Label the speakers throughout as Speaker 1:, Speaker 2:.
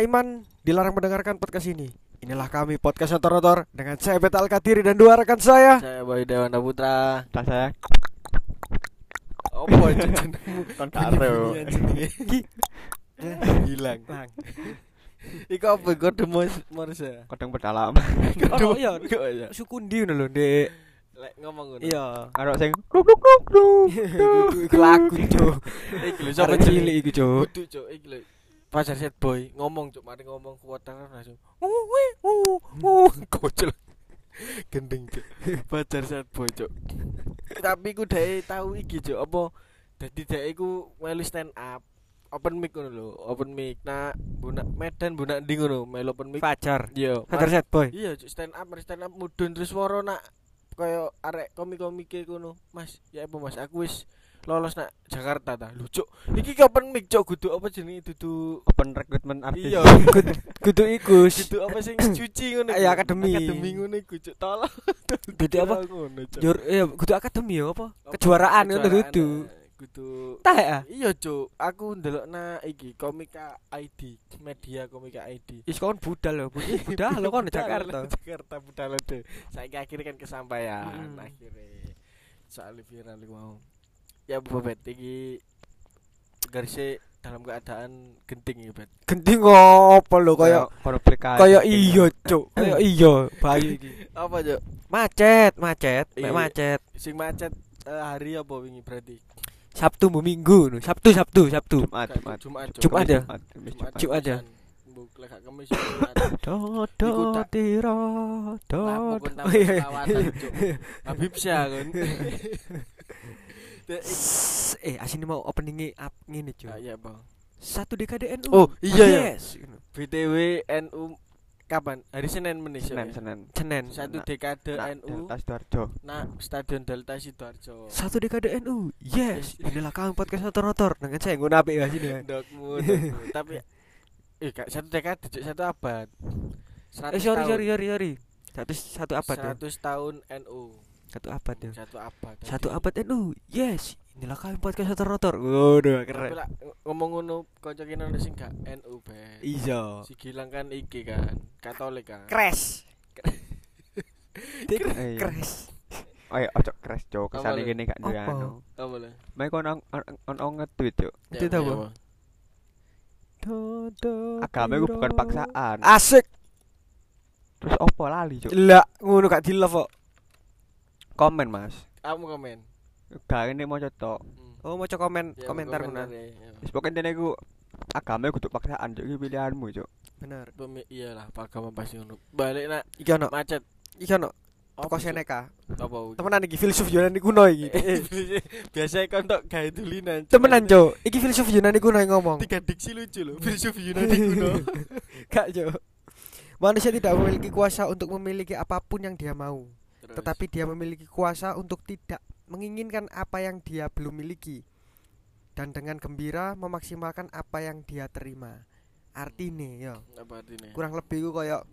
Speaker 1: Lemah iman dilarang mendengarkan podcast ini. Inilah kami podcast Rotor dengan saya Betal Kadiri dan dua rekan saya.
Speaker 2: Saya Boy Dewana Putra.
Speaker 3: Tak saya
Speaker 2: Apa itu jenengmu?
Speaker 3: kon karo.
Speaker 2: Bunyi-bunyian jenenge. Eh, Hilang. Iku apa kode Morse?
Speaker 3: Kodong pedalam.
Speaker 1: Oh iya,
Speaker 2: Kok ya?
Speaker 1: suku ndi ngono lho, Dek.
Speaker 2: Lek ngomong ngono.
Speaker 1: Iya.
Speaker 3: Karo sing duk duk duk duk.
Speaker 1: Iku lagu, Cuk.
Speaker 2: Iki lho sapa
Speaker 1: cilik iku, Cuk.
Speaker 2: Kudu cuk iki lho. Pacar set boy ngomong cuk mari ngomong kuotar langsung. Uh wih uh uh kocel. Gendeng cuk. Pacar set boy cuk. Tapi ku dhek tahu iki cuk apa dadi dhek iku melu stand up. Open mic ngono lho, open mic. Nah, bunak Medan bunak ndi ngono, melu open mic.
Speaker 1: Fajar.
Speaker 2: Iya,
Speaker 1: Fajar set boy.
Speaker 2: Iya, cuk, stand up, mari stand up mudun terus swara nak kaya arek komik-komike kono. Mas, ya apa Mas? Aku wis lolos nak Jakarta ta. Lho, cuk. Iki ki open mic, cuk, kudu apa jenenge dudu
Speaker 3: Open recruitment artis.
Speaker 2: Iya,
Speaker 1: Kudu iku.
Speaker 2: kudu apa sing cuci ngono.
Speaker 1: Iya,
Speaker 2: iku.
Speaker 1: akademi.
Speaker 2: Akademi ngono iku, cuk. Tolong.
Speaker 1: Dudu apa? Jur, iya, kudu akademi ya apa? Kejuaraan ngono dudu.
Speaker 2: Kudu
Speaker 1: Tah ya?
Speaker 2: Iya, cuk. Aku ndelokna iki Komika ID, media Komika ID.
Speaker 1: Is kon budal lho, budal lho kon Jakarta.
Speaker 2: Jakarta budal deh. Saiki akhirnya kan kesampaian
Speaker 1: Mm.
Speaker 2: akhirnya. Soal viral iku mau. Ya Bobet iki garisnya dalam keadaan genting ya, Bet.
Speaker 1: Genting ngopo lho kaya
Speaker 3: konflik
Speaker 1: kaya iya, Cuk. Kaya iya, bayi iki.
Speaker 2: Apa, Cuk?
Speaker 1: Macet, macet, mek
Speaker 2: Iya.
Speaker 1: macet.
Speaker 2: Sing macet eh, hari apa wingi berarti?
Speaker 1: Sabtu bu minggu nu. Sabtu, Sabtu, Sabtu.
Speaker 3: Jumat, Jumat.
Speaker 2: Jumat.
Speaker 1: Jumat ya?
Speaker 3: Jumat.
Speaker 2: Jumat.
Speaker 3: Jumat.
Speaker 1: Jumat?
Speaker 2: Mbok lek gak kemis.
Speaker 1: Do do tiro do.
Speaker 2: Habib Syah kan.
Speaker 1: Eh, asine mau openingnya up ngene, Cuk.
Speaker 2: Ah, Iya, Bang.
Speaker 1: Satu dekade NU.
Speaker 2: Oh, iya, ya.
Speaker 1: Yes.
Speaker 2: BTW NU kapan? Hari Senin menis ya?
Speaker 3: Senin, Senin.
Speaker 1: Senin.
Speaker 2: Satu
Speaker 3: Nak-
Speaker 2: dekade NU
Speaker 3: Delta Sidoarjo.
Speaker 2: Nah, Stadion Delta Sidoarjo.
Speaker 1: Satu dekade NU. Yes. Inilah kami podcast motor-motor dengan saya ngono apik ya sini. ya.
Speaker 2: Dokmu. Tapi eh gak satu dekade, satu abad. 100
Speaker 1: Eh sorry sorry sorry sorry. Satu satu abad ya.
Speaker 2: 100 tahun NU.
Speaker 1: Satu abad ya.
Speaker 2: Satu abad.
Speaker 1: Satu abad NU. Yes. Inilah kami podcast motor-motor. Waduh,
Speaker 2: Tapi
Speaker 1: keren.
Speaker 2: lah ngomong ngono ono sing gak NU be.
Speaker 1: Iya.
Speaker 2: Si Gilang kan iki kan, Katolik kan.
Speaker 1: Crash. Dik
Speaker 3: Eh, iya.
Speaker 1: crash.
Speaker 3: Ayo ojo crash cok.
Speaker 2: Apa
Speaker 3: Kesane kene gak duwe
Speaker 1: Apa?
Speaker 3: anu.
Speaker 2: Apa?
Speaker 3: Mek kon on on nge-tweet cok.
Speaker 1: Itu
Speaker 2: Ya,
Speaker 1: apa? Do do.
Speaker 3: Agama iku bukan paksaan.
Speaker 1: Asik.
Speaker 3: Terus opo lali cok?
Speaker 1: Lah, ngono gak di love kok.
Speaker 3: Komen Mas.
Speaker 2: Kamu komen.
Speaker 3: Gak ini mau tok.
Speaker 2: Hmm.
Speaker 1: Oh, mau cok komen
Speaker 2: Ya,
Speaker 1: komentar ngono.
Speaker 2: ya, ya.
Speaker 3: Wis pokoke dene iku agama kudu paksaan cok iki pilihanmu cok.
Speaker 1: Bener.
Speaker 2: Pemi iyalah agama pasti ngono. Balik nak
Speaker 1: Iki ono,
Speaker 2: macet.
Speaker 1: iki ono toko? Seneca.
Speaker 2: Apa?
Speaker 1: Temenan iki filsuf Yunani kuno iki.
Speaker 2: Biasa kan tok gawe tulinan.
Speaker 1: Temenan, Cuk. Iki filsuf Yunani kuno yang ngomong.
Speaker 2: Tiga diksi lucu loh. Filsuf Yunani kuno.
Speaker 1: Gak, Cuk. Manusia tidak memiliki kuasa untuk memiliki apa pun yang dia mau,
Speaker 2: Terus.
Speaker 1: tetapi dia memiliki kuasa untuk tidak menginginkan apa yang dia belum miliki dan dengan gembira memaksimalkan apa yang dia terima. Artine ya,
Speaker 2: apa artinya?
Speaker 1: kurang lebih ku koyo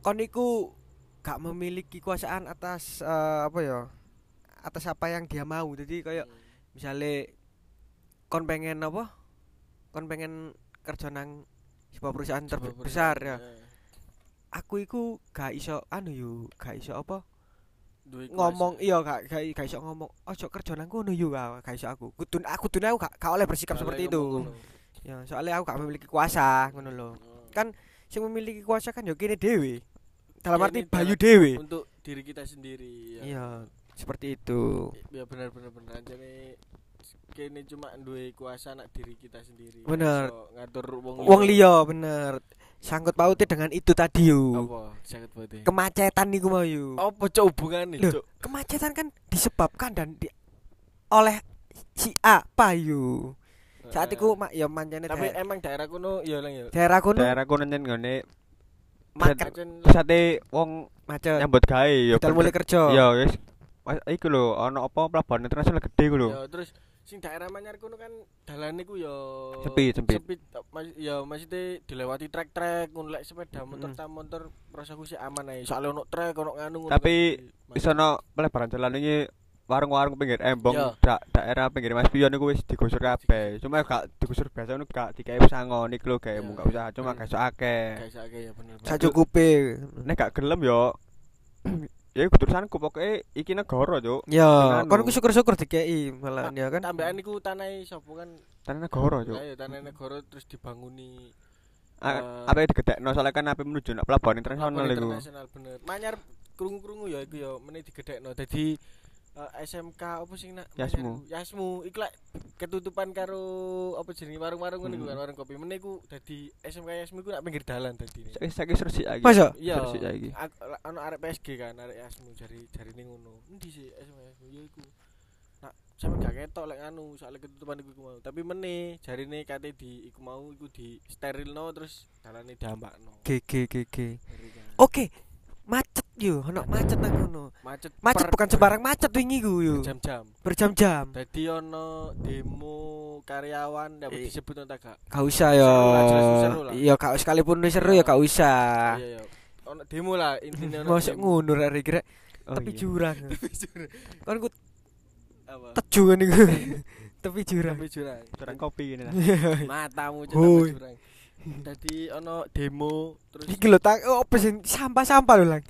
Speaker 1: kon iku gak memiliki kuasaan atas eh, apa ya? atas apa yang dia mau. Jadi koyo misale kon pengen apa? Kon pengen kerja nang sebuah perusahaan terbesar ya. Aku iku gak iso anu yo, gak iso apa? ngomong iya gak gak, gak iso ngomong ojo kerja nang kono yo gak gak iso aku. Kudu aku kudu aku gak, gak oleh bersikap seperti itu. Ya, soalnya aku gak memiliki kuasa ngono lho. Kan sing memiliki kuasa kan yo kene dhewe. Dalam
Speaker 2: Ya,
Speaker 1: arti Bayu dhewe.
Speaker 2: untuk diri kita sendiri ya.
Speaker 1: Iya, seperti itu.
Speaker 2: Ya benar benar benar aja nih kene cuma duwe kuasa nak diri kita sendiri.
Speaker 1: Bener.
Speaker 2: Iso ngatur wong
Speaker 1: Wong liya bener. Sangkut pautnya dengan itu tadi yo.
Speaker 2: Apa? Sakit banget.
Speaker 1: Kemacetan niku mau yo.
Speaker 2: Apa cok hubungane,
Speaker 1: Loh,
Speaker 2: cok?
Speaker 1: kemacetan kan disebabkan dan di, oleh si A Payu. Saat itu mak ya mancane
Speaker 2: tapi
Speaker 1: daerah,
Speaker 2: emang daerah kuno ya lang ya.
Speaker 1: daerah kono
Speaker 3: Daerah kono nyen ngene
Speaker 1: market
Speaker 3: pusate wong
Speaker 1: macet.
Speaker 3: nyambut gawe ya.
Speaker 1: Mulai kerja.
Speaker 3: Ya wis. Iku lho ana apa pelabuhan internasional gede iku lho.
Speaker 2: Ya terus sing daerah Manyar kuno kan dalane ku ya
Speaker 3: Sempit, sempit.
Speaker 2: Mas, ya maksudnya dilewati trek-trek ngono lek sepeda motor
Speaker 1: Mm.
Speaker 2: ta motor rasaku sih aman ae. Soale ono trek ono nganu.
Speaker 3: Tapi. Wis ana pelebaran jalan iki warung-warung pinggir embong da daerah pinggir Mas Pion iku wis digusur kabeh. Cuma gak digusur biasa ngono gak digawe pesangon iku lho gawe
Speaker 2: Iya.
Speaker 3: muka usaha cuma gak iso akeh.
Speaker 2: Guys, oke ya bener.
Speaker 1: sak cukupe
Speaker 3: Nek gak gelem yo ya iku urusanku pokoke iki negara, Cuk.
Speaker 1: ya kon ku syukur-syukur dikei malah ya kan
Speaker 2: Tambahan iku tanah sapa kan?
Speaker 3: Tanah negara, Cuk.
Speaker 2: Ayo tanah negara terus dibanguni Eh.
Speaker 3: Apa digedekno soalnya kan ape menuju nak pelabuhan internasional
Speaker 2: Pelabuhan
Speaker 3: iku.
Speaker 2: internasional bener. Manyar krungu-krungu ya iku ya meneh digedhekno. Dadi eh, SMK apa sing nak
Speaker 3: Yasmu.
Speaker 2: Yasmu iku lek ketutupan karo apa jenenge warung-warung ngono iku
Speaker 3: Hmm.
Speaker 2: kan warung kopi. Meneh iku dadi SMK Yasmu iku nak pinggir dalan dadi.
Speaker 3: Saiki saiki resik lagi.
Speaker 1: Masa?
Speaker 2: Iya.
Speaker 3: Resik lagi.
Speaker 2: Ono arek PSG kan, arek Yasmu jari jarine ngono. Endi sih SMK Yasmu ya iku. Nak sampe gak ketok lek anu soalnya ketutupan iku, mau. Tapi meneh jarine kate di iku mau iku di sterilno terus dalane diambakno.
Speaker 1: GG GG
Speaker 2: Ngeri kan.
Speaker 1: Macet yo ono macet nang ngono
Speaker 2: Macet
Speaker 1: macet
Speaker 2: per-
Speaker 1: bukan sembarang macet wingi ku yo
Speaker 2: jam-jam.
Speaker 1: berjam-jam
Speaker 2: Dadi ono demo karyawan ya
Speaker 1: Eh.
Speaker 2: disebut nang gak?
Speaker 1: gak usah yo iya gak sekalipun seru ya gak usah
Speaker 2: Iya iya. Ono demo lah intine ono.
Speaker 1: masuk
Speaker 2: demo.
Speaker 1: ngono rek kira
Speaker 3: Oh,
Speaker 1: tepi
Speaker 3: iya.
Speaker 1: jurang kon ku
Speaker 2: Apa?
Speaker 1: teju kan iku tepi jurang
Speaker 2: Tepi jurang.
Speaker 3: Jurang kopi ini lah.
Speaker 2: Matamu jurang. Dadi ono demo terus
Speaker 1: iki lho tak oh, apa sih sampah-sampah lho lang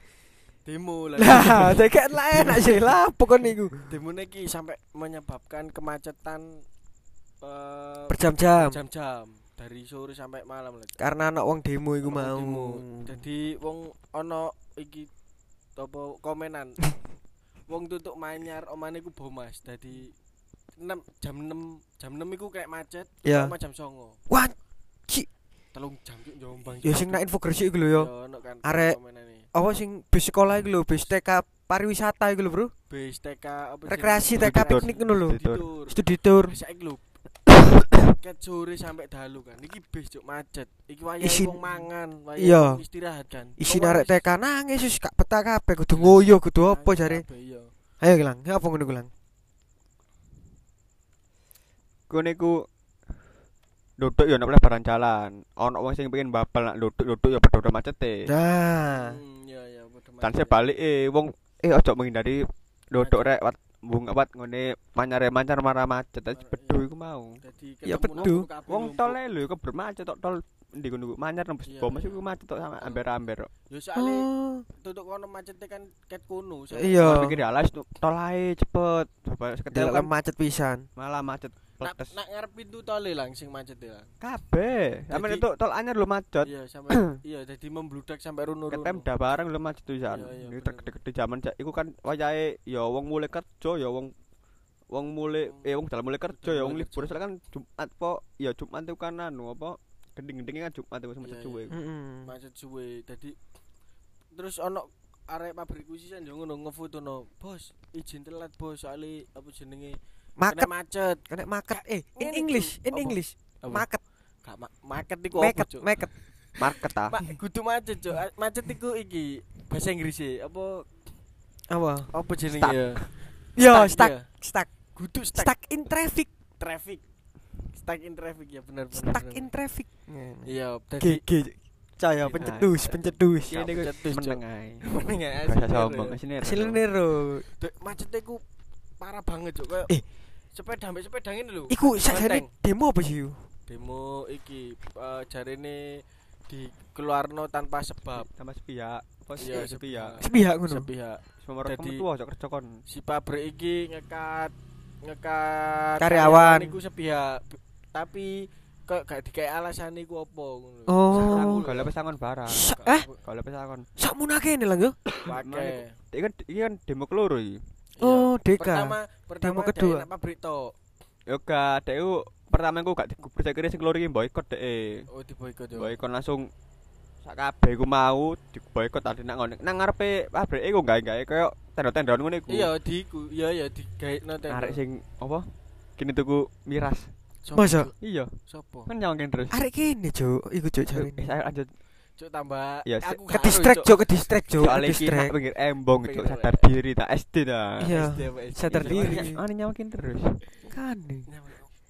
Speaker 2: demo lah.
Speaker 1: lah cek lah enak sih lah pokoknya iku
Speaker 2: Demo iki sampai menyebabkan kemacetan eh
Speaker 1: berjam-jam
Speaker 2: jam-jam dari sore sampai malam lah.
Speaker 1: karena anak wong demo iku mau
Speaker 2: demo. Dadi wong ono iki apa komenan. wong tutuk manyar omane iku bomas. Dadi 6 jam 6 jam 6 iku kayak macet,
Speaker 1: Ya.
Speaker 2: sama jam 9.
Speaker 1: wah
Speaker 2: Telung jam cuk Jombang.
Speaker 1: ya sing nak info gresik iku lho yo
Speaker 2: Ya, ono kan
Speaker 1: Arek- apa sing bis sekolah iku lho bis TK pariwisata iku lho bro
Speaker 2: Bis TK apa
Speaker 1: rekreasi? TK piknik ngono lho
Speaker 3: Studi tour.
Speaker 2: Tidur.
Speaker 1: studi tour
Speaker 2: Saiki lho. Ket sore sampai dalu kan. Iki bis cuk macet. Iki wayahe wong mangan, wayahe
Speaker 1: Iya.
Speaker 2: istirahat kan.
Speaker 1: isi arek TK nangis wis gak betah kabeh kudu ngoyo kudu apa jare
Speaker 2: Iya.
Speaker 1: ayo Gilang ya apa ngono Gilang
Speaker 3: Kene ku duduk yo nak pelebaran jalan. Ono wong sing pengen babal nak duduk-duduk yo padha macete.
Speaker 1: nah
Speaker 2: Hmm, iya iya padha macet.
Speaker 3: sebalik eh wong eh ojo menghindari duduk rek wat bunga wat ngene manyare mancar marah macet tapi
Speaker 2: Ah,
Speaker 3: bedu iku mau.
Speaker 1: Ya, bedu.
Speaker 3: Wong tol lho iku bermacet tok tol ndi ngono manyar nembus
Speaker 2: Iya,
Speaker 3: bom iku macet tok sama
Speaker 2: Oh.
Speaker 3: amber-amber. kok.
Speaker 2: Ya soalnya
Speaker 1: oh
Speaker 2: tutuk kono macete kan ket kono.
Speaker 1: Iya.
Speaker 3: Pikir alas tol ae cepet. Kan
Speaker 1: macet pisan
Speaker 3: malah macet
Speaker 2: Nak nak ngarep pintu tole lang sing macet ya.
Speaker 3: Kabeh. Sampe itu tol anyar lho macet.
Speaker 2: Iya sampai iya dadi membludak sampai runo-runo.
Speaker 3: Ketem dah barang lho macet pisan.
Speaker 2: Iya, iya,
Speaker 3: Iki
Speaker 2: bener.
Speaker 3: gede-gede jaman cak iku kan wayahe ya wong mulai kerja ya wong wong mulai eh wong dalam mulai kerja ya wong libur soalnya kan Jumat po ya Jumat itu kan anu apa gending-gendingnya kan Jumat itu macet suwe.
Speaker 1: Heeh.
Speaker 2: macet suwe dadi terus ono arek pabrik kuwi sih yo ngono ngefotono bos izin telat bos soalnya apa jenenge? Kena macet.
Speaker 1: Kena market eh in English in? English. Market
Speaker 2: gak ma market iku apa
Speaker 1: market
Speaker 2: cuk?
Speaker 1: market
Speaker 3: Market ah.
Speaker 2: Ma, kudu macet cuk. Macet iku iki bahasa Inggris e apa?
Speaker 1: Apa?
Speaker 2: Apa jenenge ya?
Speaker 1: Yo stuck stuck.
Speaker 2: Kudu stuck,
Speaker 1: stuck in traffic.
Speaker 2: Traffic stuck in traffic ya bener bener
Speaker 1: stuck
Speaker 2: bener.
Speaker 1: in traffic.
Speaker 2: Iya
Speaker 1: GG caya pencedus pencedus
Speaker 2: Iya,
Speaker 3: Ini ku
Speaker 2: cetus, Cuk.
Speaker 3: meneng ae.
Speaker 2: Meneng ya,
Speaker 3: Bahasa sombong.
Speaker 1: nero.
Speaker 2: Dek, macetnya ku parah banget cuk kayak
Speaker 1: Eh.
Speaker 2: sepeda ambek sepeda ngene lho.
Speaker 1: Iku sakjane demo apa sih
Speaker 2: demo iki uh, jarene dikeluarno tanpa sebab.
Speaker 3: Sama sepihak. Pos
Speaker 2: Iya,
Speaker 3: iya sepihak.
Speaker 1: sepihak ngono?
Speaker 2: Sepihak.
Speaker 3: Semua kamu tua cok kerja kon.
Speaker 2: si pabrik iki ngekat ngekat
Speaker 1: Karyawan.
Speaker 2: iku sepihak tapi kok gak dikai alasan iku apa ngono
Speaker 1: Oh.
Speaker 2: Lho.
Speaker 3: Kalau pesangon barang.
Speaker 1: Eh
Speaker 3: Kalau pesangon.
Speaker 1: sakmuna kene lang yo
Speaker 2: Wake.
Speaker 3: Iki kan iki kan demo keloro iki.
Speaker 1: Oh deka
Speaker 2: pertama pertama
Speaker 1: Demo kedua.
Speaker 2: dari pabrik to
Speaker 3: Yo gak dek iku pertama iku gak digubris saya kira sing keloro iki boykot dek.
Speaker 2: oh di boykot yo
Speaker 3: Boykot langsung sak kabeh iku mau diboykot tadi nak ngono. Nang ngarepe pabrik iku gawe-gawe koyo tenda-tenda ngono iku.
Speaker 2: iya di iya iya di gawe nonton
Speaker 3: Arek sing apa? Kini tuku miras.
Speaker 1: Masa?
Speaker 3: Iya,
Speaker 2: sopo
Speaker 3: kan nyawangin terus.
Speaker 1: arek kene cuk iku cuk
Speaker 3: Eh,
Speaker 1: jarine
Speaker 3: saya lanjut.
Speaker 2: cuk tambah
Speaker 3: Iya,
Speaker 2: aku
Speaker 1: ke distract cuk ke distract cuk ke distract
Speaker 3: pinggir embong
Speaker 2: Pinggir
Speaker 3: sadar diri tak SD dah.
Speaker 1: Iya. Sadar diri.
Speaker 3: Ane nyawakin terus.
Speaker 1: kan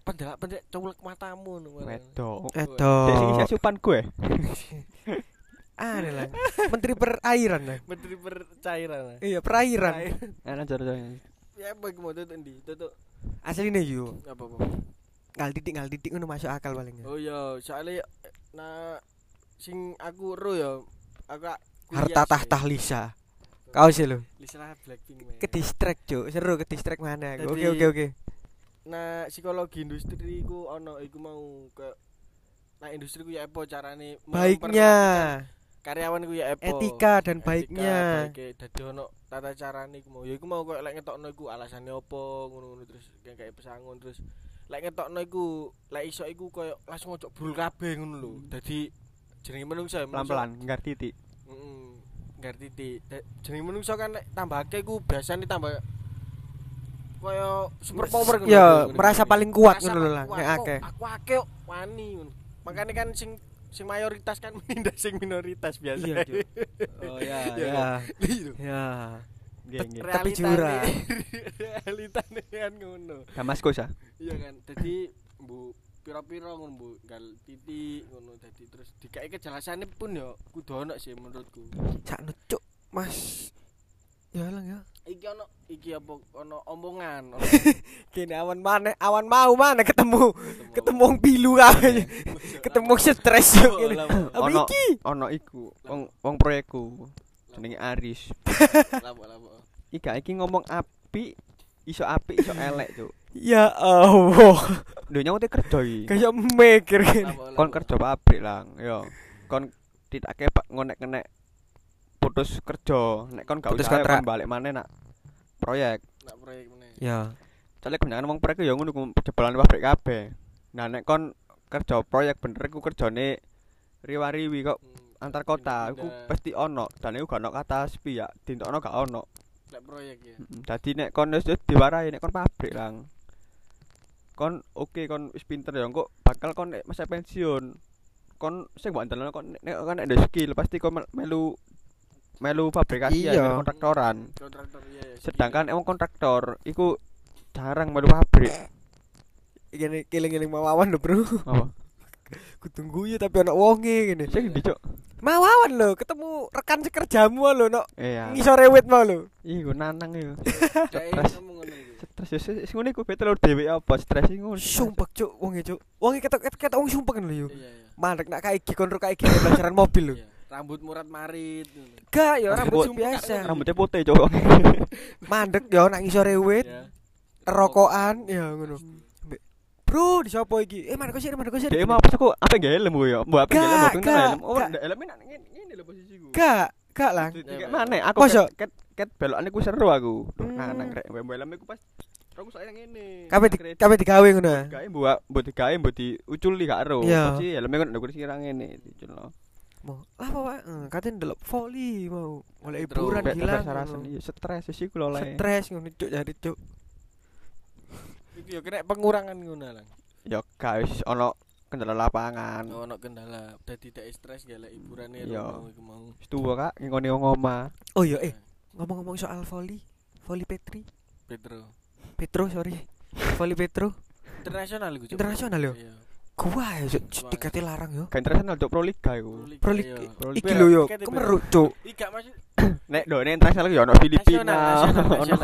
Speaker 2: pendelak pendelak colek matamu nu
Speaker 3: Wedok. Dek sing isi asupan gue.
Speaker 1: aneh lah menteri perairan lah
Speaker 2: menteri percairan lah
Speaker 1: iya perairan
Speaker 3: Ana jar jar.
Speaker 2: Ya apa iku mau tutuk ndi? Tutuk
Speaker 1: Asline yo.
Speaker 2: apa apa?
Speaker 1: Ngal titik ngal titik ngono masuk akal paling.
Speaker 2: Oh iya, soalnya nah sing aku ro ya aku
Speaker 1: Harta tahta Lisa. Kau sih lo.
Speaker 2: Lisa Blackpink.
Speaker 1: Ke distract, Cuk. Seru ke distract mana? Oke oke oke.
Speaker 2: Nah, psikologi industri ku ono iku mau ke Nah, industri ku ya apa carane
Speaker 1: Baiknya,
Speaker 2: karyawan ku ya apa
Speaker 1: etika dan
Speaker 2: Etika,
Speaker 1: baiknya.
Speaker 2: baike. dadi ono tata carane iku mau ya iku mau koyo lek ngetokno iku alasane apa ngono-ngono terus kayak pesangon terus lek ngetokno iku lek iso iku koyo langsung ojo brul kabeh ngono lho dadi jenenge ya menungso-
Speaker 3: Pelan-pelan nggar titik.
Speaker 2: Heeh. Nggar titik. Jenenge menungso kan nek tambahake ku biasane tambah koyo super power ngono.
Speaker 1: Ya, merasa paling kuat ngono lho lah, nek akeh.
Speaker 2: Aku akeh wani ngono. Makane kan sing sing mayoritas kan menindas sing minoritas biasa.
Speaker 1: Iya. Oh ya, ya.
Speaker 2: Iya.
Speaker 1: Tapi
Speaker 2: Realitane-
Speaker 1: jurang.
Speaker 2: Realitane kan ngono.
Speaker 3: Damaskus ah.
Speaker 2: Iya kan. Dadi Bu pira-pira ngono Bu, gal titik ngono dadi terus dikai kejelasane pun ya kudu ono sih menurutku.
Speaker 1: Sakno, Cuk. Mas. Ya lang ya.
Speaker 2: Iki ono iki apa ono omongan. ono
Speaker 1: Kene awan mana? Awan mau mana ketemu? Ketemu wong pilu kabeh. Ketemu stres yo kene.
Speaker 3: Ono
Speaker 1: iki?
Speaker 3: ono iku wong wong proyekku jenenge Aris. Ika iki ngomong api iso api iso elek, Cuk.
Speaker 1: Ya Allah.
Speaker 3: Lho nyaute kerja iki.
Speaker 1: Kayak mikir.
Speaker 3: Kon kerja pabrik lang, yo. Kon ditake pak ngonek-ngonek putus kerja, nek kon gak
Speaker 1: Putus
Speaker 3: usah
Speaker 1: kontrak.
Speaker 3: kon balik maneh nak proyek.
Speaker 2: nak proyek meneh.
Speaker 1: Ya.
Speaker 3: Soalnya kebanyakan wong proyek ya ngono ku jebolan pabrik kabeh. Nah nek kon kerja proyek bener ku kerjane riwa-riwi kok
Speaker 2: Hmm,
Speaker 3: antar kota iku pasti ono dan iku gak ono kata sepi ya. Dintokno gak ono.
Speaker 2: Lek proyek ya.
Speaker 3: Dadi nek kon wis diwarai nek kon pabrik lang. Kon oke kon wis pinter ya kok bakal kon nek masa pensiun. Kon sing mbok andelno kon nek nek kon nek ada skill pasti kon mel- melu melu fabrikasi ya
Speaker 1: Iya.
Speaker 3: kontraktoran.
Speaker 2: Kontraktor iya ya.
Speaker 3: sedangkan emang kontraktor iku jarang melu pabrik.
Speaker 1: Gini keling-keling mawawan lho, Bro.
Speaker 3: apa
Speaker 1: Ku tunggu ya tapi ana wonge ngene.
Speaker 3: sing ndi cuk
Speaker 1: Mawawan lho, ketemu rekan sekerjamu lho, no.
Speaker 3: iya
Speaker 1: Ngisore wit mau lho.
Speaker 3: iku nanang iku
Speaker 2: Kayak
Speaker 3: Stres. stres ya sing ngene iku betul dhewe apa stres iku ngono.
Speaker 1: Sumpek cuk wonge cuk. Wonge ketok ketok wong sumpek lho yo. Mandek nak kaiki kon ro kaiki pelajaran mobil lho.
Speaker 2: Rambut murat marit.
Speaker 1: Gak ya
Speaker 3: Rambut
Speaker 1: rambut sing biasa.
Speaker 3: rambutnya putih cuk
Speaker 1: Mandek yo nak ngisore wit, rokokan ya ngono. Bro, di sapa iki? Eh, mana kok sih, mana kok sih?
Speaker 3: Dia mau apa sih kok apa gak helm gue ya? Mbak apa
Speaker 1: Gak,
Speaker 3: gak helm?
Speaker 1: Gak,
Speaker 3: helm. Oh,
Speaker 1: gak.
Speaker 3: ndak helm ini ngene lho posisiku.
Speaker 1: Gak, gak lah.
Speaker 3: Mana? Aku ket ket, ket belokane ku seru aku.
Speaker 1: Hmm.
Speaker 3: nah nang rek helm iku pas aku saya ngene.
Speaker 1: Kabeh di kabeh digawe ngono. ya?
Speaker 3: Gawe mbok mbok digawe mbok diuculi gak ero.
Speaker 1: Iya.
Speaker 3: Pasti helm kan ndak kira ngene diculno.
Speaker 1: Mau lah apa Pak? Eh, Katanya ndelok volley mau.
Speaker 2: Terus,
Speaker 1: hiburan
Speaker 3: sarasen iya stres sih ku lho le.
Speaker 1: Stres ngono cuk jadi cuk.
Speaker 2: Ya kena pengurangan ngono lah.
Speaker 3: Ya guys, ono kendala lapangan.
Speaker 2: Ono kendala dadi dak stres gak lek hiburane
Speaker 3: Iya.
Speaker 2: mau iku mau.
Speaker 3: Wis tuwa kak ngene wong omah.
Speaker 1: Oh iya eh ngomong-ngomong soal volley. Volley Petri.
Speaker 2: Petro.
Speaker 1: Petro sorry. Volley Petro
Speaker 2: Internasional iku.
Speaker 1: Internasional yo.
Speaker 2: Iya.
Speaker 1: Gua ya cuk,
Speaker 2: Wah.
Speaker 1: tiketnya larang yo.
Speaker 3: Gak internasional cuk pro liga iku.
Speaker 1: Pro
Speaker 2: Liga, iya.
Speaker 3: Pro
Speaker 1: iki lho yo. Kemeruk cuk.
Speaker 2: Iga masih
Speaker 3: Nek do nek internasional ya ono Filipina. Ono.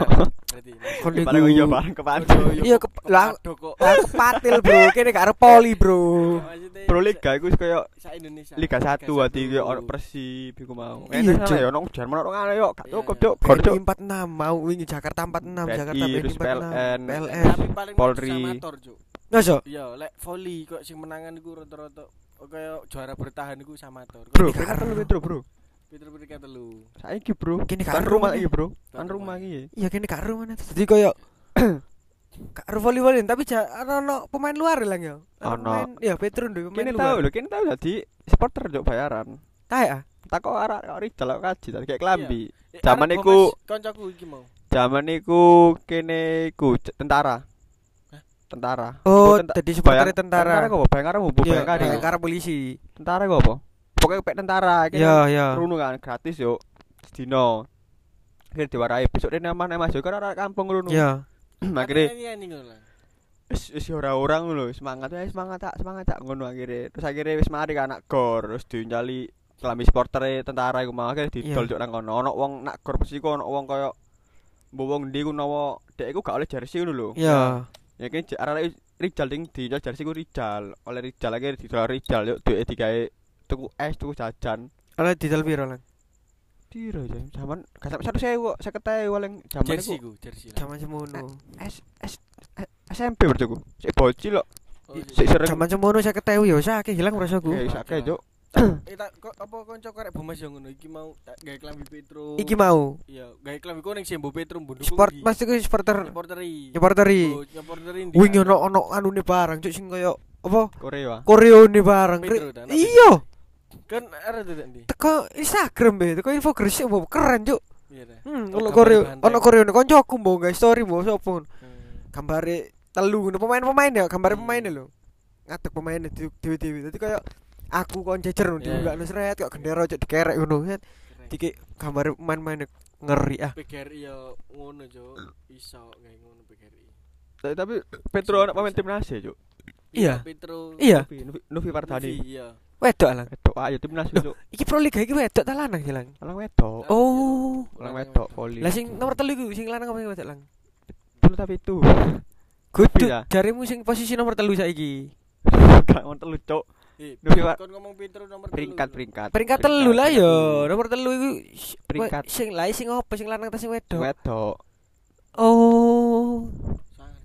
Speaker 1: Kon.
Speaker 3: Bareng iya bareng kepancu.
Speaker 1: Iya ke lah
Speaker 2: Aduh kok.
Speaker 1: aku patil bro, kene gak arep poli bro.
Speaker 3: Pro Liga iku wis koyo. Liga 1
Speaker 2: Liga
Speaker 3: ati
Speaker 2: satu.
Speaker 3: koyo ono Persib iku mau.
Speaker 1: Iya, Cuk.
Speaker 3: ya ono Jerman ono ngene yo, gak
Speaker 2: Iya,
Speaker 3: cukup
Speaker 2: iya.
Speaker 3: cuk. Gor cuk.
Speaker 1: BNI 46 mau wingi Jakarta 46,
Speaker 3: BNI,
Speaker 1: Jakarta BNI
Speaker 3: terus
Speaker 1: 46.
Speaker 3: PLN.
Speaker 1: PLN.
Speaker 2: Tapi paling
Speaker 3: Polri.
Speaker 1: Masa?
Speaker 2: Iya, lek volley kok sing menangan iku rata-rata kaya juara bertahan iku samator.
Speaker 3: Bro,
Speaker 1: Kok
Speaker 3: peringkat
Speaker 1: karo?
Speaker 3: telu Petro, Bro.
Speaker 2: Peter peringkat telu.
Speaker 3: Saiki, Bro.
Speaker 1: Kene
Speaker 3: Kan rumah iki, Bro. Kan
Speaker 2: Kan
Speaker 3: rumah
Speaker 2: rumah.
Speaker 3: iki.
Speaker 1: Iya kene karo mana? Jadi koyo karo volley-volley tapi ja ono pemain luar lang ya.
Speaker 3: Ono.
Speaker 1: Pemain ya Petro ndek pemain
Speaker 3: Kene
Speaker 1: luar.
Speaker 3: tahu lho, kene tahu dadi supporter cuk bayaran.
Speaker 1: Kae ah.
Speaker 3: Tak kok arek kok Rizal kok kaji tadi kayak klambi.
Speaker 2: Eh,
Speaker 3: Zaman
Speaker 2: arek
Speaker 3: iku-
Speaker 2: Gomez, koncoku iki mau.
Speaker 3: Zaman iku kene iku tentara. Tentara.
Speaker 1: Oh, jadi supporter tentara.
Speaker 3: Tentara kok bayang bu
Speaker 1: Iya,
Speaker 3: bayang kari.
Speaker 1: kayak karo polisi.
Speaker 3: Tentara kok apa? Pokoknya pek tentara.
Speaker 1: Iya, iya.
Speaker 3: Runu kan gratis yuk. Sedino. Akhirnya diwarai besok dia nama nama masuk kan kampung runu.
Speaker 1: Iya.
Speaker 3: Akhirnya
Speaker 2: lah.
Speaker 3: wis wis ora orang lho semangat ya semangat tak semangat tak ngono akhirnya terus akhirnya wis mari kan anak gor terus diunjali kelambi supporter tentara iku mau akhirnya didol nang kono ono wong nak gor pesiku ono wong kaya mbok wong ndi ku nawa dek iku gak oleh jersey ngono lho.
Speaker 1: Iya.
Speaker 3: ya kan arah Rijal ding di jajar sih Rijal. Oleh Rijal lagi di soal Rijal yuk duit tiga tuku es tuku jajan.
Speaker 1: Oleh Rijal piro lan
Speaker 3: Tiro ya, zaman kasap satu saya gua, saya ketahui gua zaman
Speaker 2: jersey itu, jersey
Speaker 1: zaman semono,
Speaker 3: eh, eh, S S SMP berarti gua, si bocil lo, si
Speaker 1: zaman semono saya ketahui ya, saya hilang rasaku
Speaker 3: gua, saya kayak juk.
Speaker 2: Eh apa kanca karek Bumas yo ngono iki mau tak gawe klambi Petro.
Speaker 1: Iki mau
Speaker 2: Iya, gawe klambi ku ning Sembo Petro mbunduk.
Speaker 1: sport mas iku supporter
Speaker 2: supporteri.
Speaker 1: supporteri.
Speaker 2: Oh, supporteri?
Speaker 1: Wing ono ono anune barang cuk sing koyo apa
Speaker 3: Korea.
Speaker 1: koreone barang.
Speaker 2: Petro,
Speaker 1: Ri-
Speaker 2: dan-
Speaker 1: Iya,
Speaker 2: Kan ada tuh ndi?
Speaker 1: teko Instagram be, teko info gresik mbok keren cuk.
Speaker 2: Iya.
Speaker 1: Hmm, ono
Speaker 2: banteng.
Speaker 1: ono koreone koncoku mbok gawe story mbok sapa.
Speaker 2: Hmm.
Speaker 1: Gambare telu ngono pemain-pemain ya, gambare
Speaker 2: Hmm.
Speaker 1: pemainnya lho. Ngadeg pemainnya dewe-dewe. Dadi koyo aku kon jejer
Speaker 2: Iya,
Speaker 1: yeah.
Speaker 2: iya.
Speaker 1: gak seret kok gendera cuk dikerek ngono. Set.
Speaker 2: Keren.
Speaker 1: Diki gambare pemain-pemain ngeri ah.
Speaker 2: PGRI yo ngono, Cuk. Iso gawe ngono PGRI.
Speaker 3: Tapi tapi Petro anak pemain timnas ya, Cuk.
Speaker 1: Iya.
Speaker 2: Petro.
Speaker 1: Iya,
Speaker 3: Novi Pardani.
Speaker 2: Iya.
Speaker 1: wedok lang.
Speaker 3: Wedok ayo timnas Cuk.
Speaker 1: Iki Pro Liga iki wedok ta lanang sih lang.
Speaker 3: Alang wedok.
Speaker 1: Oh.
Speaker 3: Alang wedok voli.
Speaker 1: Lah sing nomor telu iku sing lanang apa sing wedok lang?
Speaker 3: Dulu tapi itu.
Speaker 1: Kudu
Speaker 3: Iya.
Speaker 1: jarimu sing posisi nomor telu saiki.
Speaker 3: Gak ngonten lu, Cuk.
Speaker 2: Eh, kon ngomong Petro nomor.
Speaker 3: Peringkat peringkat.
Speaker 1: Peringkat telu lah yo. Nomor telu iku s-
Speaker 3: Peringkat.
Speaker 1: sing lah sing apa sing lanang ta sing wedok?
Speaker 3: Wedok.
Speaker 1: Oh.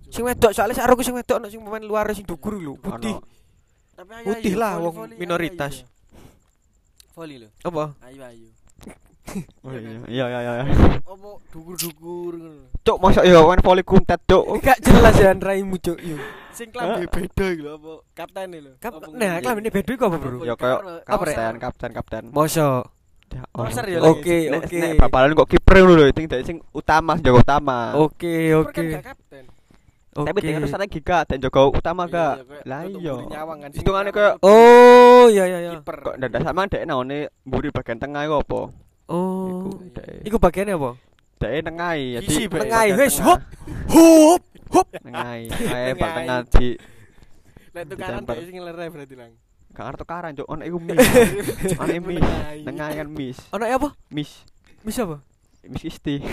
Speaker 1: Sing wedok soalnya sak aku sing wedok ono sing pemain luar sing dukur lho, putih.
Speaker 2: Tapi ayo,
Speaker 1: Putih
Speaker 2: ayo,
Speaker 1: lah, wong minoritas.
Speaker 2: Voli lho.
Speaker 1: Apa?
Speaker 2: Ayo ayo.
Speaker 3: Oh iya iya iya iya.
Speaker 2: Apa dukur-dukur ngono.
Speaker 3: Cuk, mosok yo main voli kuntet, Cuk.
Speaker 1: Gak jelas ya raimu cuk. Yo.
Speaker 2: Sing klambi beda iki lho apa kapten lho. Apa
Speaker 1: nah, ini beda iku apa, Bro?
Speaker 3: Ya koyo
Speaker 1: Rek?
Speaker 3: kapten, kapten, kapten.
Speaker 1: Mosok.
Speaker 3: Ya, Allah.
Speaker 2: ya,
Speaker 1: Oke,
Speaker 3: Nek-
Speaker 1: oke.
Speaker 3: Nek bal-balan kok kiper ngono lho, sing sing utama, sing jaga utama.
Speaker 1: Oke,
Speaker 2: kan
Speaker 1: oke.
Speaker 2: kapten.
Speaker 3: Tapi
Speaker 1: Oke.
Speaker 3: dengan pesan lagi gak dan jaga utama
Speaker 2: Iya,
Speaker 3: gak.
Speaker 2: iya,
Speaker 3: Lah iya.
Speaker 2: Sing
Speaker 3: kayak
Speaker 1: Oh, iya iya iya.
Speaker 2: kiper.
Speaker 3: kok dadak sama dek naone mburi bagian tengah iku apa? Iku
Speaker 1: bagiannya apa?
Speaker 3: Dek nengahi jadi.
Speaker 1: Nengahi,
Speaker 3: bagian
Speaker 1: wes,
Speaker 3: tengah.
Speaker 1: hop. Hop, hop.
Speaker 3: Ae bal
Speaker 2: Nengahi.
Speaker 3: tengah di
Speaker 2: Lek tukaran dek sing lere berarti lang.
Speaker 3: gak ngerti tukaran cuk ono iku mis. Ono mis.
Speaker 2: Nengahi
Speaker 3: kan mis.
Speaker 1: Ono apa?
Speaker 3: Mis.
Speaker 1: Bisa apa?
Speaker 3: Mis isti.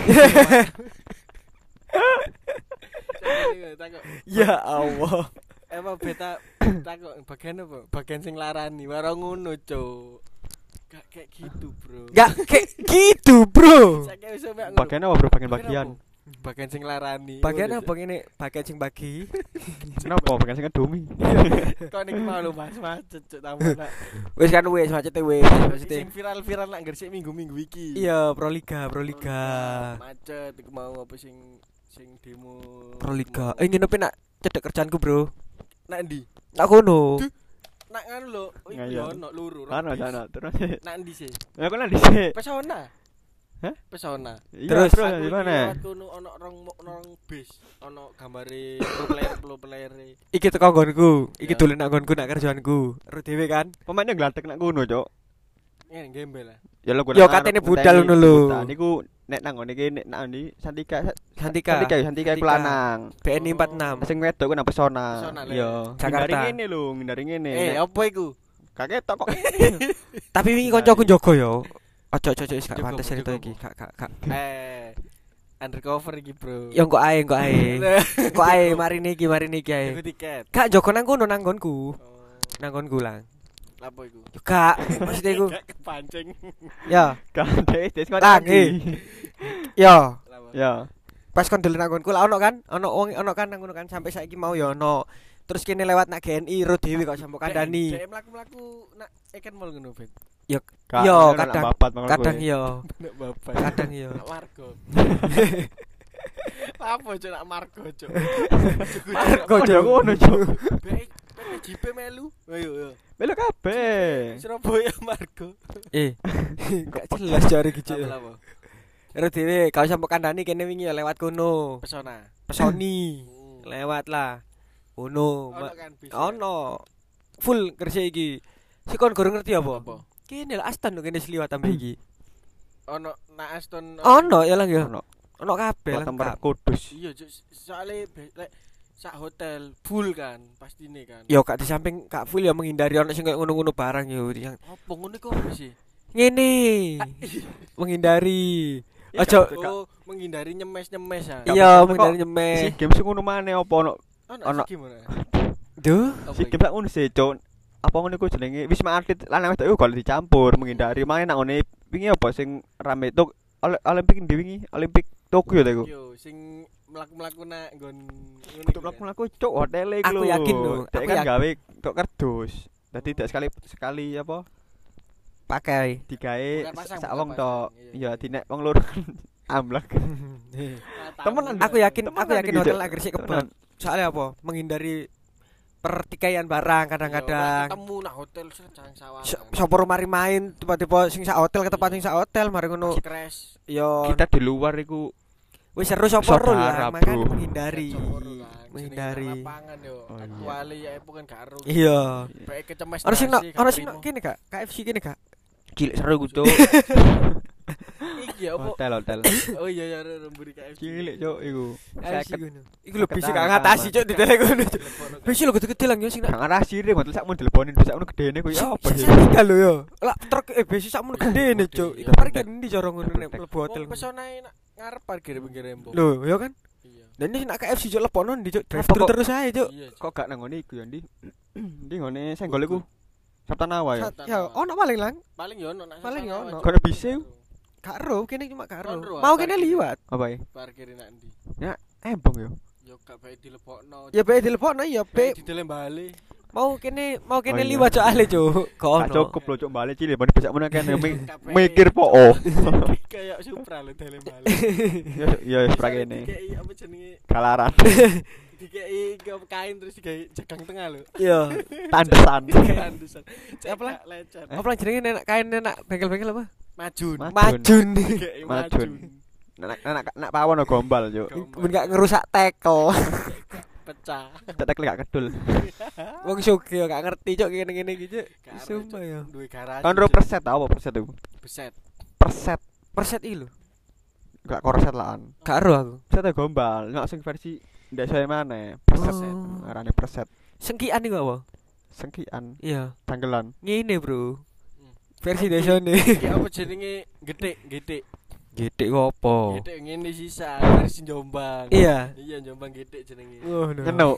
Speaker 1: Ya Allah.
Speaker 2: Apa beta takok bagian apa? Bagian sing larani waro ngono, Cuk. Gak kayak gitu, Bro.
Speaker 1: Gak kayak gitu, Bro.
Speaker 3: Bagian apa bro? Bagian bagian.
Speaker 2: Bagian sing larani.
Speaker 1: Bagian apa ngene? Bagian sing bagi.
Speaker 3: Kenapa? Bagian sing domi.
Speaker 2: Kok niki mau lu mas macet, Cuk, tamu nak.
Speaker 1: Wis kan wis macete wis.
Speaker 2: Sing viral-viral nak gresik minggu-minggu iki.
Speaker 1: Iya, Pro Liga, Pro Liga.
Speaker 2: Macet iku mau apa sing sing demo.
Speaker 1: Pro Liga. Eh ngene nak cedek kerjaanku, Bro.
Speaker 2: Nak ndi?
Speaker 1: Nak kono.
Speaker 2: Duh. Nak ngono lho, iku yo ono luru. Rompis.
Speaker 3: ano terus.
Speaker 2: Nak ndi sih?
Speaker 3: Ya kok nanti sih.
Speaker 2: Pesona.
Speaker 3: Hah?
Speaker 2: Pesona.
Speaker 1: Terus?
Speaker 3: di mana?
Speaker 2: kono ono rong rong bis, ono gambare pro player pro player.
Speaker 1: Iki teko nggonku. Iki dolen nak nggonku nak kerjaanku. Ro dhewe kan.
Speaker 3: Pemainnya gladek nak ngono, Cuk.
Speaker 2: Ngene gembel lah.
Speaker 3: Ya lo
Speaker 1: Yo, katene budal ngono lho.
Speaker 3: Niku nek nang ngene iki nek nang ndi Santika
Speaker 1: Santika.
Speaker 3: Santika Santika iku
Speaker 1: Santika.
Speaker 3: lanang.
Speaker 1: BNI
Speaker 2: Oh.
Speaker 1: 46.
Speaker 3: Sing wedok ku nang pesona. Iya.
Speaker 1: Jakarta.
Speaker 3: Ngindari ngene lho, ngindari ngene.
Speaker 2: Eh, apa iku?
Speaker 3: Gak ketok kok.
Speaker 1: Tapi wingi kancaku njogo yo. Ojo ojo ojo wis gak pantes cerita
Speaker 2: jogo.
Speaker 1: iki. Gak gak gak.
Speaker 2: Eh, undercover iki, Bro.
Speaker 1: Ya engko ae engko ae. Engko ae mari niki mari niki ae. Gak jogo nang kono nang nggonku.
Speaker 2: Oh,
Speaker 1: Nang nggonku lang.
Speaker 2: Apa iku?
Speaker 1: Yo gak. Maksudnya iku.
Speaker 2: Kepancing.
Speaker 1: Ya.
Speaker 3: Gak sing
Speaker 1: Lang, eh. Yo.
Speaker 2: Lapa?
Speaker 3: Ya.
Speaker 1: Pas kon dolen nang nggonku lah ono kan? Ono wong ono kan nang ngono kan sampai saiki mau yo ono. Terus kene lewat nak GNI ro dhewe kok sampo kandani.
Speaker 2: Dek mlaku-mlaku nak ikan mall ngono, Bet.
Speaker 3: Gak,
Speaker 1: Yo, kadang- Kadang yo. Kadang yo.
Speaker 2: Margo. Apa cuk nak? Margo,
Speaker 3: Kok
Speaker 1: Cuk.
Speaker 3: yo ngono, Cuk.
Speaker 2: Baik, PPJP melu. Ayo, ayo.
Speaker 3: Melu kabeh.
Speaker 2: Surabaya Margo.
Speaker 1: Eh. Gak jelas jare iki
Speaker 2: Apa
Speaker 1: Cuk.
Speaker 2: apa?
Speaker 1: Ro dhewe kau sampo kandani kene wingi ya lewat kono.
Speaker 2: Pesona.
Speaker 1: Pesoni.
Speaker 2: Hmm.
Speaker 1: Lewat lah. Ono.
Speaker 2: Ono.
Speaker 1: Full kerja iki. Si kon gorong ngerti apa?
Speaker 2: Apa?
Speaker 1: Kene lah Aston lho kene seliwat tambah iki.
Speaker 2: Ono nak Aston.
Speaker 1: Ono ya lang ya.
Speaker 3: Ono
Speaker 1: Ono kabeh
Speaker 3: tempat
Speaker 1: lengkap.
Speaker 3: kudus.
Speaker 2: Iya, be- lek sak hotel full kan pastine kan.
Speaker 1: Yo kak di samping kak full ya menghindari ono sing kayak ngono-ngono barang yo yang
Speaker 2: Apa ngono kok apa sih?
Speaker 1: ngene. menghindari Ojo
Speaker 2: Oh, menghindari nyemes-nyemes ya.
Speaker 1: iya menghindari
Speaker 3: Si
Speaker 1: nyemeh.
Speaker 3: game sing ngono maneh apa ono
Speaker 2: Ono?
Speaker 1: Duh.
Speaker 3: si game sak ngono sih, Cuk. Apa ngono iku jenenge Wisma Atlet lanang wedok iku kalau dicampur menghindari maneh nang ngene wingi apa sing rame Oli- Olimpik ndi wingi? Olimpik Tokyo ta iku.
Speaker 2: Yo sing mlaku-mlaku nak nggon
Speaker 3: Untuk mlaku-mlaku cuk hotel iku
Speaker 1: Aku yakin lho,
Speaker 3: Dek
Speaker 1: aku
Speaker 3: kan gawe tok kardus. Dadi tidak sekali sekali apa
Speaker 1: Pakai.
Speaker 3: digawe
Speaker 2: pasang,
Speaker 3: sak wong tok.
Speaker 2: Iya,
Speaker 3: dinek wong loro.
Speaker 2: Nah,
Speaker 3: Temenan,
Speaker 2: tamu.
Speaker 1: aku yakin aku yakin hotel kebal.
Speaker 3: Temenan.
Speaker 1: Soalnya apa? Menghindari pertikaian barang
Speaker 2: Iya,
Speaker 1: kadang-kadang.
Speaker 2: ketemu nak hotel sedang sawah.
Speaker 1: S- Sopo mari main tiba-tiba sing sak hotel ke tempat sing sak hotel mari ngono. Yo
Speaker 3: Kita di luar iku
Speaker 1: wis seru sopo ro
Speaker 3: Saudara,
Speaker 1: lah, makanya menghindari.
Speaker 2: Menghindari. Lapangan yo.
Speaker 3: Oh, iya.
Speaker 2: Kecuali ya bukan karo.
Speaker 1: Iya.
Speaker 2: Baik kecemes.
Speaker 1: Ono sing
Speaker 2: gak
Speaker 1: sing kene Kak, KFC kene Kak.
Speaker 3: cilik seru.
Speaker 2: Iki ya apa?
Speaker 3: Hotel hotel.
Speaker 2: Oh iya ya remburi KFC.
Speaker 3: Cilik cuk iku.
Speaker 1: KFC ngono. Iku lebih gak ngatasi cuk di ngono. Wis lo gede-gede lang yo sing nak
Speaker 3: Gak ngarasi deh, ngono sak mun teleponin bisa ngono gedene ku ya apa sih?
Speaker 1: sih lho yo. Lah truk eh besi sakmu gede nih cuk. Iku parkir ndi cara ngono nek mlebu hotel.
Speaker 2: Pesonae nak ngarep parkir pinggir rembong.
Speaker 1: Lho, yo kan.
Speaker 2: Iya.
Speaker 1: Dan ini nak KFC cuk lepono ndi cuk. Drive thru terus ae cuk.
Speaker 3: Kok gak nang ngene iku ya ndi? Ndi ngene senggol iku. Sabtanawa ya.
Speaker 1: Sat- Ya ono paling lang.
Speaker 2: Paling yo ono nak
Speaker 1: Paling yo ono.
Speaker 2: aja.
Speaker 3: Kono bisa yuk.
Speaker 1: karo kene cuma
Speaker 2: karo
Speaker 1: mau kene liwat.
Speaker 3: Apa ya?
Speaker 2: Parkir nak ndi ya
Speaker 3: embong yo
Speaker 2: yo gak bae dilepokno.
Speaker 1: Ya bae dilepokno ya
Speaker 2: bae ditele bali
Speaker 1: mau kene mau kene
Speaker 3: oh,
Speaker 1: liwat cok ale cok kok
Speaker 3: gak cukup lo cok bali cilik. Ben bisa menak kene mikir po oh.
Speaker 2: kayak supra lo tele bali
Speaker 3: ya ya supra kene.
Speaker 2: Kayak apa jenenge?
Speaker 3: Kalaran
Speaker 2: Dikei ke kain terus dikei jegang tengah lho.
Speaker 1: Iya.
Speaker 3: Tandesan.
Speaker 2: Tandusan.
Speaker 1: Apa lah?
Speaker 2: Cek lecet.
Speaker 1: Apa jenenge nek kain nek bengkel-bengkel apa?
Speaker 2: Majun.
Speaker 3: Ma-
Speaker 1: Majun.
Speaker 2: Dikei
Speaker 3: Majun. Nak nak nak pawon gombal cuk.
Speaker 1: Ben gak ngerusak tekel.
Speaker 2: Pecah.
Speaker 3: Tetek gak kedul.
Speaker 1: Wong sugih gak ngerti cuk kene-kene iki cuk.
Speaker 2: Ero,
Speaker 1: Sumpah
Speaker 2: Cuk.
Speaker 1: ya.
Speaker 2: Duwe garasi. Cuk.
Speaker 3: perset apa perset iku?
Speaker 2: Beset.
Speaker 3: Perset.
Speaker 1: Perset iki lho.
Speaker 3: Gak korset laan.
Speaker 1: Gak ero aku.
Speaker 3: Perset gombal, nek sing versi ndak saya mana. Perset.
Speaker 1: Oh.
Speaker 3: Arane perset.
Speaker 1: Sengkian iku apa?
Speaker 3: Sengkian,
Speaker 1: Iya.
Speaker 3: tanggelan.
Speaker 1: Ngene, Bro.
Speaker 2: Hmm.
Speaker 1: Versi desone.
Speaker 2: Iki apa jenenge? Gede, gede.
Speaker 1: Gede apa?
Speaker 2: Gede ngene sisa versi Jombang.
Speaker 1: Iya.
Speaker 2: Iya Jombang gede jenenge.
Speaker 1: Oh, no.
Speaker 3: Ngeno.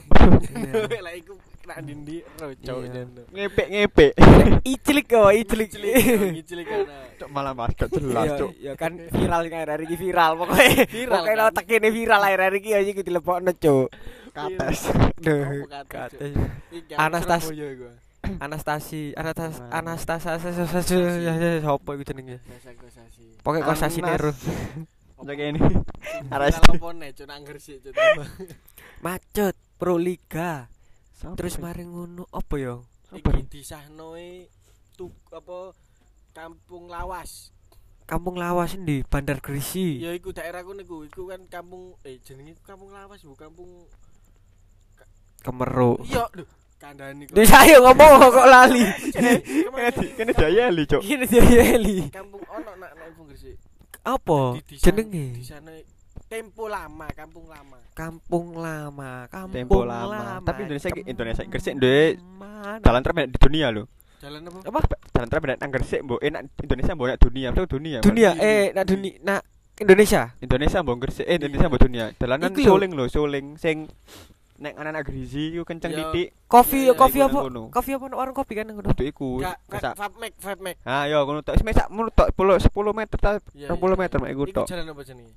Speaker 1: Iya.
Speaker 2: Lah iku nak ndi roco
Speaker 1: Iya.
Speaker 2: jane.
Speaker 3: Ngepek-ngepek.
Speaker 1: Icilik kok, icilik.
Speaker 2: Ngicilik ana.
Speaker 3: Cuk malah mas gak jelas,
Speaker 1: Iya,
Speaker 3: cuk.
Speaker 1: Ya kan viral kan hari ini viral pokoknya.
Speaker 2: Viral,
Speaker 1: Pokoknya
Speaker 2: kan?
Speaker 1: lo tekene viral akhir-akhir iki aja iki dilepokno, Cuk.
Speaker 3: Kates.
Speaker 1: Duh. Kates. Anastas-. Anastasi, Anastas,
Speaker 3: Nah.
Speaker 1: Anastasia, ya ya sopo iku jenenge. Pokoknya kosasi. Nero.
Speaker 3: Cuk ini.
Speaker 2: Apa nek cuk nang Gresik cuk.
Speaker 1: Macet Pro Liga.
Speaker 3: Siapa
Speaker 1: Terus
Speaker 3: sih?
Speaker 1: mari ngono apa ya?
Speaker 2: Iki disahnoe tuk apa Kampung Lawas.
Speaker 1: Kampung Lawas di Bandar Grisi.
Speaker 2: Ya iku daerah ku niku, iku kan kampung eh jenenge Kampung Lawas bu kampung
Speaker 1: Kemeru.
Speaker 2: Iya, lho, kandhani kok.
Speaker 1: Dia saya ngomong kok lali.
Speaker 3: Kene daya li, cuk.
Speaker 1: Gini dia Eli.
Speaker 2: Kampung ono nak Kampung Gresik.
Speaker 1: Apa? Jenenge
Speaker 2: Di sana tempo lama, kampung lama.
Speaker 1: Kampung Lama. Kampung
Speaker 3: Tempo lama. Tapi Indonesia ki- Indonesia Gresik ndek Jalan terbaik di dunia lho.
Speaker 2: Jalan apa?
Speaker 1: Apa?
Speaker 3: Jalan terbaik nang Gresik mbok enak Indonesia mbok enak dunia, betul dunia.
Speaker 1: Dunia eh nak dunia nak Indonesia.
Speaker 3: Indonesia mbok Gresik, eh Indonesia mbok dunia. Dalanan
Speaker 1: Iku lho.
Speaker 3: suling lho, suling sing nek anak-anak Grisi iku kenceng
Speaker 2: Yo.
Speaker 3: titik.
Speaker 1: Kopi
Speaker 2: Iya,
Speaker 1: kopi
Speaker 3: iku
Speaker 1: apa?
Speaker 3: nang kono.
Speaker 1: Kopi apa warung kopi kan ngono.
Speaker 3: Kudu iku.
Speaker 2: Enggak,
Speaker 3: Mesak.
Speaker 2: Vape Mac, Vape Mac.
Speaker 3: Ah yo ngono tok. Wis sak menurut tok 10 10 meter ta
Speaker 2: Iya,
Speaker 3: 20
Speaker 2: iya.
Speaker 3: meter mek iku
Speaker 2: Iku
Speaker 3: tok.
Speaker 2: jalan apa jenenge?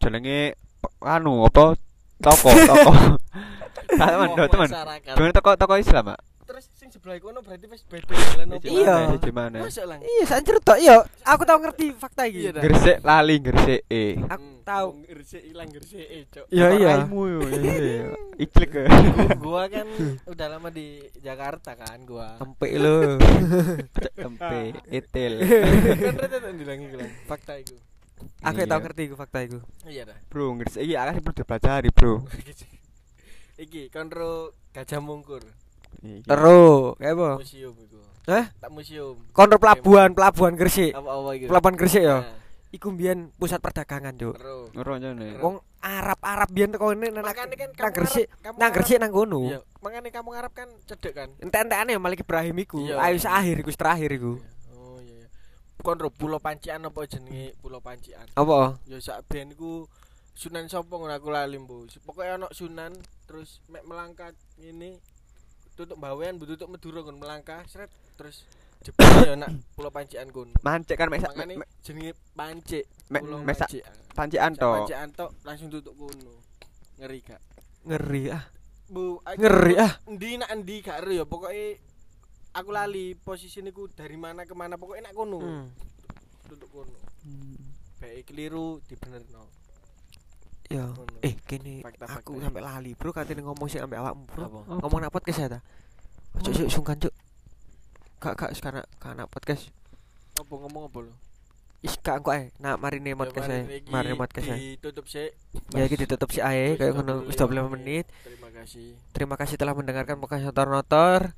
Speaker 3: Jenenge anu apa? Toko, toko. Teman, teman. Gimana toko toko Islam, Mak?
Speaker 2: Terus sing sebelah kono berarti wis beda jalan?
Speaker 1: Iya.
Speaker 3: Gimana?
Speaker 1: Iya, sanjir tok. Iya, aku tahu ngerti fakta iki.
Speaker 2: Iya.
Speaker 3: Gresik lali Gresik e.
Speaker 1: Aku
Speaker 2: Hmm,
Speaker 1: tahu.
Speaker 2: wong Gresik ilang Gresik eh, Cuk.
Speaker 1: Iya, iya.
Speaker 3: Yo. iya, iya. Iclik. ke.
Speaker 2: Gua- kan udah lama di Jakarta kan gua.
Speaker 1: Tempe lo.
Speaker 3: Tempe, etil.
Speaker 2: kan rete tak dilangi bilang fakta itu.
Speaker 1: Aku
Speaker 3: Iya.
Speaker 1: tahu ngerti iku fakta iku.
Speaker 2: Iya dah.
Speaker 3: Bro, Gresik iki akeh perlu dipelajari, Bro.
Speaker 2: Iki kontro Gajah Mungkur
Speaker 3: Iki.
Speaker 1: Terus, kayak apa?
Speaker 2: museum iku.
Speaker 1: Hah?
Speaker 2: Tak museum.
Speaker 1: Konter pelabuhan, pelabuhan Gresik.
Speaker 2: Apa-apa iki?
Speaker 1: Pelabuhan Gresik ya.
Speaker 2: Nah,
Speaker 1: Iku mbiyen pusat perdagangan, Cuk.
Speaker 2: Terus.
Speaker 3: Ngero jane.
Speaker 1: Wong Arab-Arab biyen teko ngene nang
Speaker 2: kan
Speaker 1: nang Gresik, nang Gresik nang kono.
Speaker 2: Iya, makanya kamu Arab kan cedek kan.
Speaker 1: Entek-entekane ya Malik Ibrahim iku.
Speaker 2: Iya.
Speaker 1: Ayo akhir iku terakhir iku.
Speaker 2: Iya. Kon ro pulau pancian apa jenenge pulau pancian
Speaker 1: Apa?
Speaker 2: ya sak ben iku Sunan sapa ngono aku lali mbo pokoke ana Sunan terus mek melangkah ngene tutup bawean bu tutup Madura kon melangkah sret terus jebule ya nak pulau pancian kono
Speaker 3: Mancek kan mek
Speaker 2: jenenge pancik
Speaker 3: mek
Speaker 2: pulau
Speaker 3: mek sak
Speaker 2: pancian
Speaker 3: pancikan
Speaker 2: Sak
Speaker 3: to.
Speaker 2: pancian tok langsung tutup kono ngeri gak
Speaker 1: Ngeri ah.
Speaker 2: Bu,
Speaker 1: Ngeri ah.
Speaker 2: Endi nak endi gak ya pokoke aku lali posisi niku dari mana ke mana pokoknya nak kono
Speaker 1: Hmm.
Speaker 2: duduk kono baik keliru dibenerno
Speaker 1: Ya.
Speaker 2: Ngono.
Speaker 1: Eh, kene
Speaker 2: Fakta-fakta.
Speaker 1: aku sampai lali, Bro, katene ngomong sih ambek awakmu, Bro.
Speaker 2: apa
Speaker 1: Ngomong nak podcast ya ta? Cuk, cuk, sungkan, Cuk. Kak, kak, sekarang kak nak podcast.
Speaker 2: apa ngomong apa lo
Speaker 1: Ih, kak engko ae. Nak marine podcast ae. Marine podcast ae.
Speaker 2: ditutup sih
Speaker 1: Ya iki ditutup si ae kayak ngono wis 25 menit.
Speaker 2: terima kasih
Speaker 1: Terima kasih telah mendengarkan podcast notor-notor.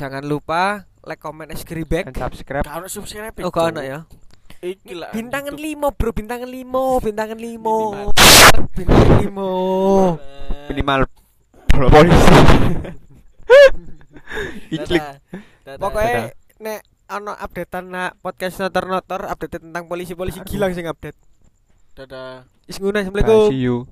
Speaker 1: Jangan lupa like, comment, and subscribe.
Speaker 3: Dan subscribe.
Speaker 2: kalau subscribe
Speaker 1: Oh, kau ya.
Speaker 2: iki lah
Speaker 1: Bintangan. 5, Bro. Bintangan 5, bintangan 5.
Speaker 2: Minimal.
Speaker 1: Bintangan 5.
Speaker 3: Minimal polisi. Iklik.
Speaker 1: Pokoknya nek ana updatean nak podcast notor-notor update tentang polisi-polisi gilang sing update.
Speaker 2: dadah
Speaker 1: Is ngono, Assalamualaikum.
Speaker 3: See you.